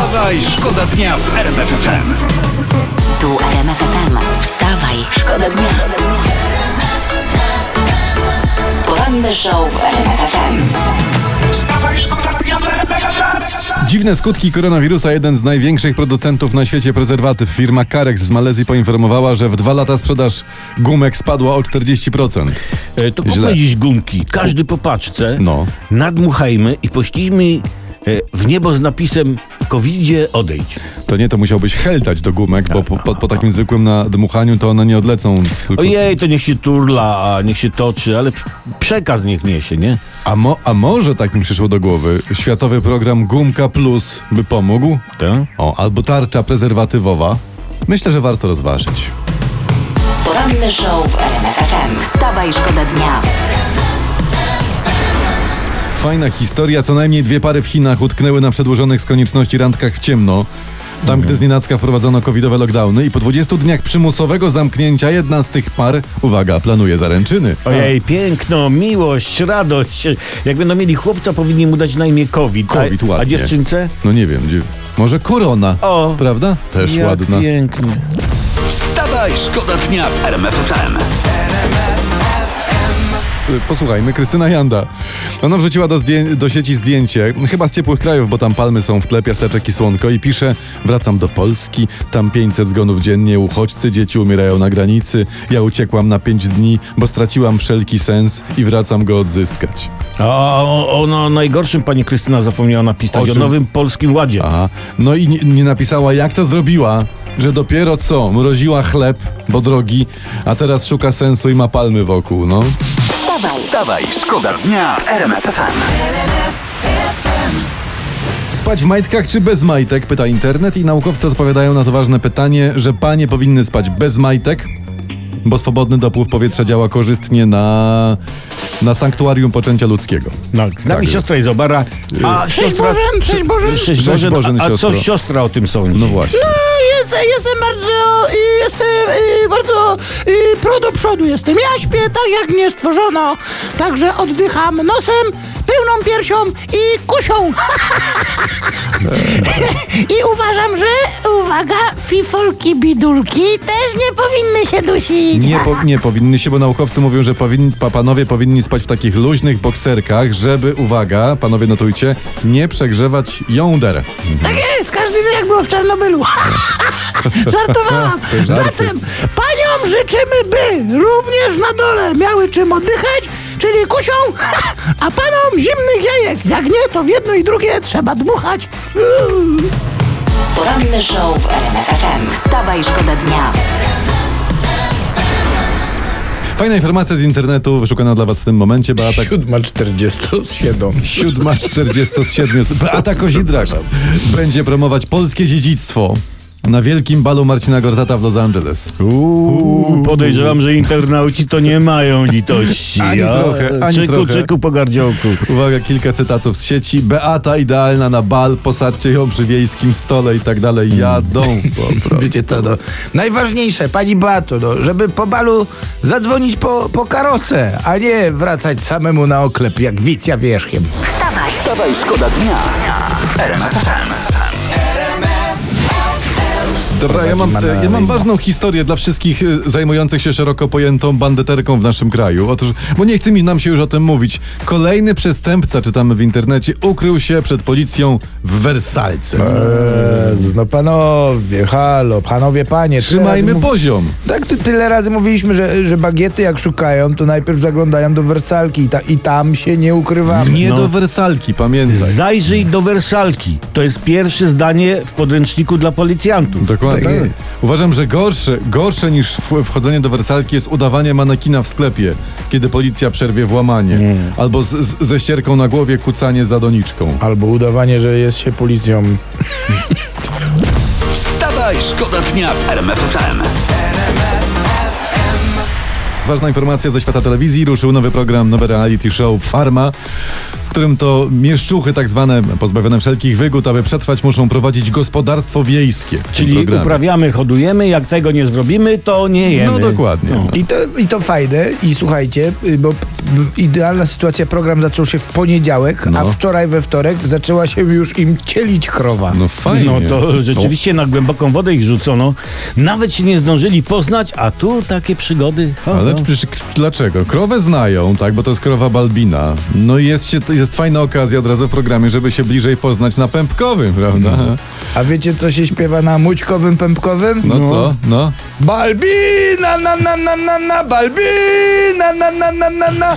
Wstawaj, szkoda dnia w RMF FM. Tu RMF FM. Wstawaj, szkoda dnia. Poranny show w RMF FM. Wstawaj, szkoda dnia w RMF FM. Dziwne skutki koronawirusa. Jeden z największych producentów na świecie prezerwatyw, firma Carex z Malezji poinformowała, że w dwa lata sprzedaż gumek spadła o 40%. E, To kupmy dziś gumki, każdy po paczce, No. nadmuchajmy i poślijmy e, w niebo z napisem covidzie odejdź. To nie, to musiałbyś heltać do gumek, bo po, po, po takim zwykłym nadmuchaniu to one nie odlecą. Tylko... Ojej, to niech się turla, a niech się toczy, ale przekaz niech niesie, nie? A, mo, a może tak mi przyszło do głowy, światowy program Gumka Plus by pomógł? Tak? O, albo tarcza prezerwatywowa. Myślę, że warto rozważyć. Poranny show w RMF FM. Wstawaj, szkoda dnia. Fajna historia. Co najmniej dwie pary w Chinach utknęły na przedłużonych z konieczności randkach w ciemno. Tam, gdy znienacka wprowadzono covidowe lockdowny i po 20 dniach przymusowego zamknięcia jedna z tych par, uwaga, planuje zaręczyny. Ojej, piękno, miłość, radość. Jak będą mieli chłopca, powinni mu dać na imię COVID. COVID, a, a ładnie. dziewczynce? No nie wiem, gdzie... może korona, O. prawda? Też Jak ładna. pięknie. Wstawaj, szkoda dnia w RMF FM. Y, Posłuchajmy, Krystyna Janda. Ona wrzuciła do, do sieci zdjęcie, chyba z ciepłych krajów, bo tam palmy są w tle, piaseczek i słonko i pisze Wracam do Polski, tam 500 zgonów dziennie, uchodźcy, dzieci umierają na granicy, ja uciekłam na 5 dni, bo straciłam wszelki sens i wracam go odzyskać. A o, o no, najgorszym pani Krystyna zapomniała napisać O o, nowym polskim ładzie. Aha. No i nie, nie napisała, jak to zrobiła, że dopiero co, mroziła chleb, bo drogi, a teraz szuka sensu i ma palmy wokół, no. Wstawaj, Wstawaj, szkoda dnia w RMF FM. Spać w majtkach czy bez majtek? Pyta internet i naukowcy odpowiadają na to ważne pytanie, że panie powinny spać bez majtek, bo swobodny dopływ powietrza działa korzystnie na, na sanktuarium poczęcia ludzkiego. No, Tak. siostra Izobara. A siostra... Bożen, cześć Bożen. Cześć Bożen, Bożen, a, a co siostra o tym sądzi? No właśnie. No, jest, jestem bardzo, y, jestem y, bardzo y, pro do przodu jestem. Ja śpię tak jak mnie stworzono. Także oddycham nosem, pełną piersią i kusią. I uważam, że, uwaga, fifolki, bidulki też nie powinny się dusić. Nie, po, nie powinny się, bo naukowcy mówią, że powin, pa, panowie powinni spać w takich luźnych bokserkach, żeby, uwaga, panowie notujcie, nie przegrzewać jąder. Tak jest, każdy wie jak było w Czarnobylu. Żartowałam. Zatem paniom życzymy, by również na dole miały czym oddychać, czyli kusią, a panom zimnych jajek. Jak nie, to w jedno i drugie trzeba dmuchać. poranny show w RMF FM. Wstawaj, szkoda dnia. Fajna informacja z internetu, wyszukana dla was w tym momencie, Beata... Siódma 47. Siódma 47. Beata Kozidrak będzie promować polskie dziedzictwo na wielkim balu Marcina Gortata w Los Angeles. Uuu, podejrzewam, że internauci to nie mają litości. Ani a? trochę, ani czyku, trochę. czyku po gardziołku. Uwaga, kilka cytatów z sieci. Beata idealna na bal, posadźcie ją przy wiejskim stole i tak dalej. Jadą po prostu. Wiecie co, no, najważniejsze, pani Bato, no, żeby po balu zadzwonić po, po karocę, a nie wracać samemu na oklep jak wicja wierzchiem. Wstawaj, Wstawaj, szkoda dnia FM. Dobra, ja mam, ja mam ważną historię dla wszystkich e, zajmujących się szeroko pojętą bandyterką w naszym kraju. Otóż, bo nie chce mi nam się już o tym mówić. Kolejny przestępca, czytamy w internecie, ukrył się przed policją w Wersalce. Jezus, no panowie, halo, panowie, panie. Trzymajmy mów- poziom. Tak, ty, tyle razy mówiliśmy, że, że bagiety jak szukają, to najpierw zaglądają do Wersalki i, ta, i tam się nie ukrywamy. Nie No. do Wersalki, pamiętaj. Zajrzyj do wersalki. To jest pierwsze zdanie w podręczniku dla policjantów. Dokładnie. Tak jest. Uważam, że gorsze, gorsze niż wchodzenie do wersalki jest udawanie manekina w sklepie, kiedy policja przerwie włamanie. Albo z, z, ze ścierką na głowie kucanie za doniczką. Albo udawanie, że jest się policją. Wstawaj, szkoda dnia w RMF FM. Ważna informacja ze świata telewizji. Ruszył nowy program, nowy reality show Farma, którym to mieszczuchy tak zwane, pozbawione wszelkich wygód, aby przetrwać, muszą prowadzić gospodarstwo wiejskie. Czyli programie. uprawiamy, hodujemy, jak tego nie zrobimy, to nie jemy. No dokładnie. I to, I to fajne. I słuchajcie, y, bo idealna sytuacja, program zaczął się w poniedziałek, a No. wczoraj we wtorek zaczęła się już im cielić krowa. No fajnie. No to rzeczywiście na głęboką wodę ich rzucono. Nawet się nie zdążyli poznać, a tu takie przygody. O, Ale no. przecież dlaczego? Krowę znają, tak, bo to jest krowa Balbina. No i jest, się, jest fajna okazja od razu w programie, żeby się bliżej poznać na pępkowym, prawda? A wiecie, co się śpiewa na mućkowym, pępkowym? No, co? No. Balbina, na na na na na, Balbina, na na na na na.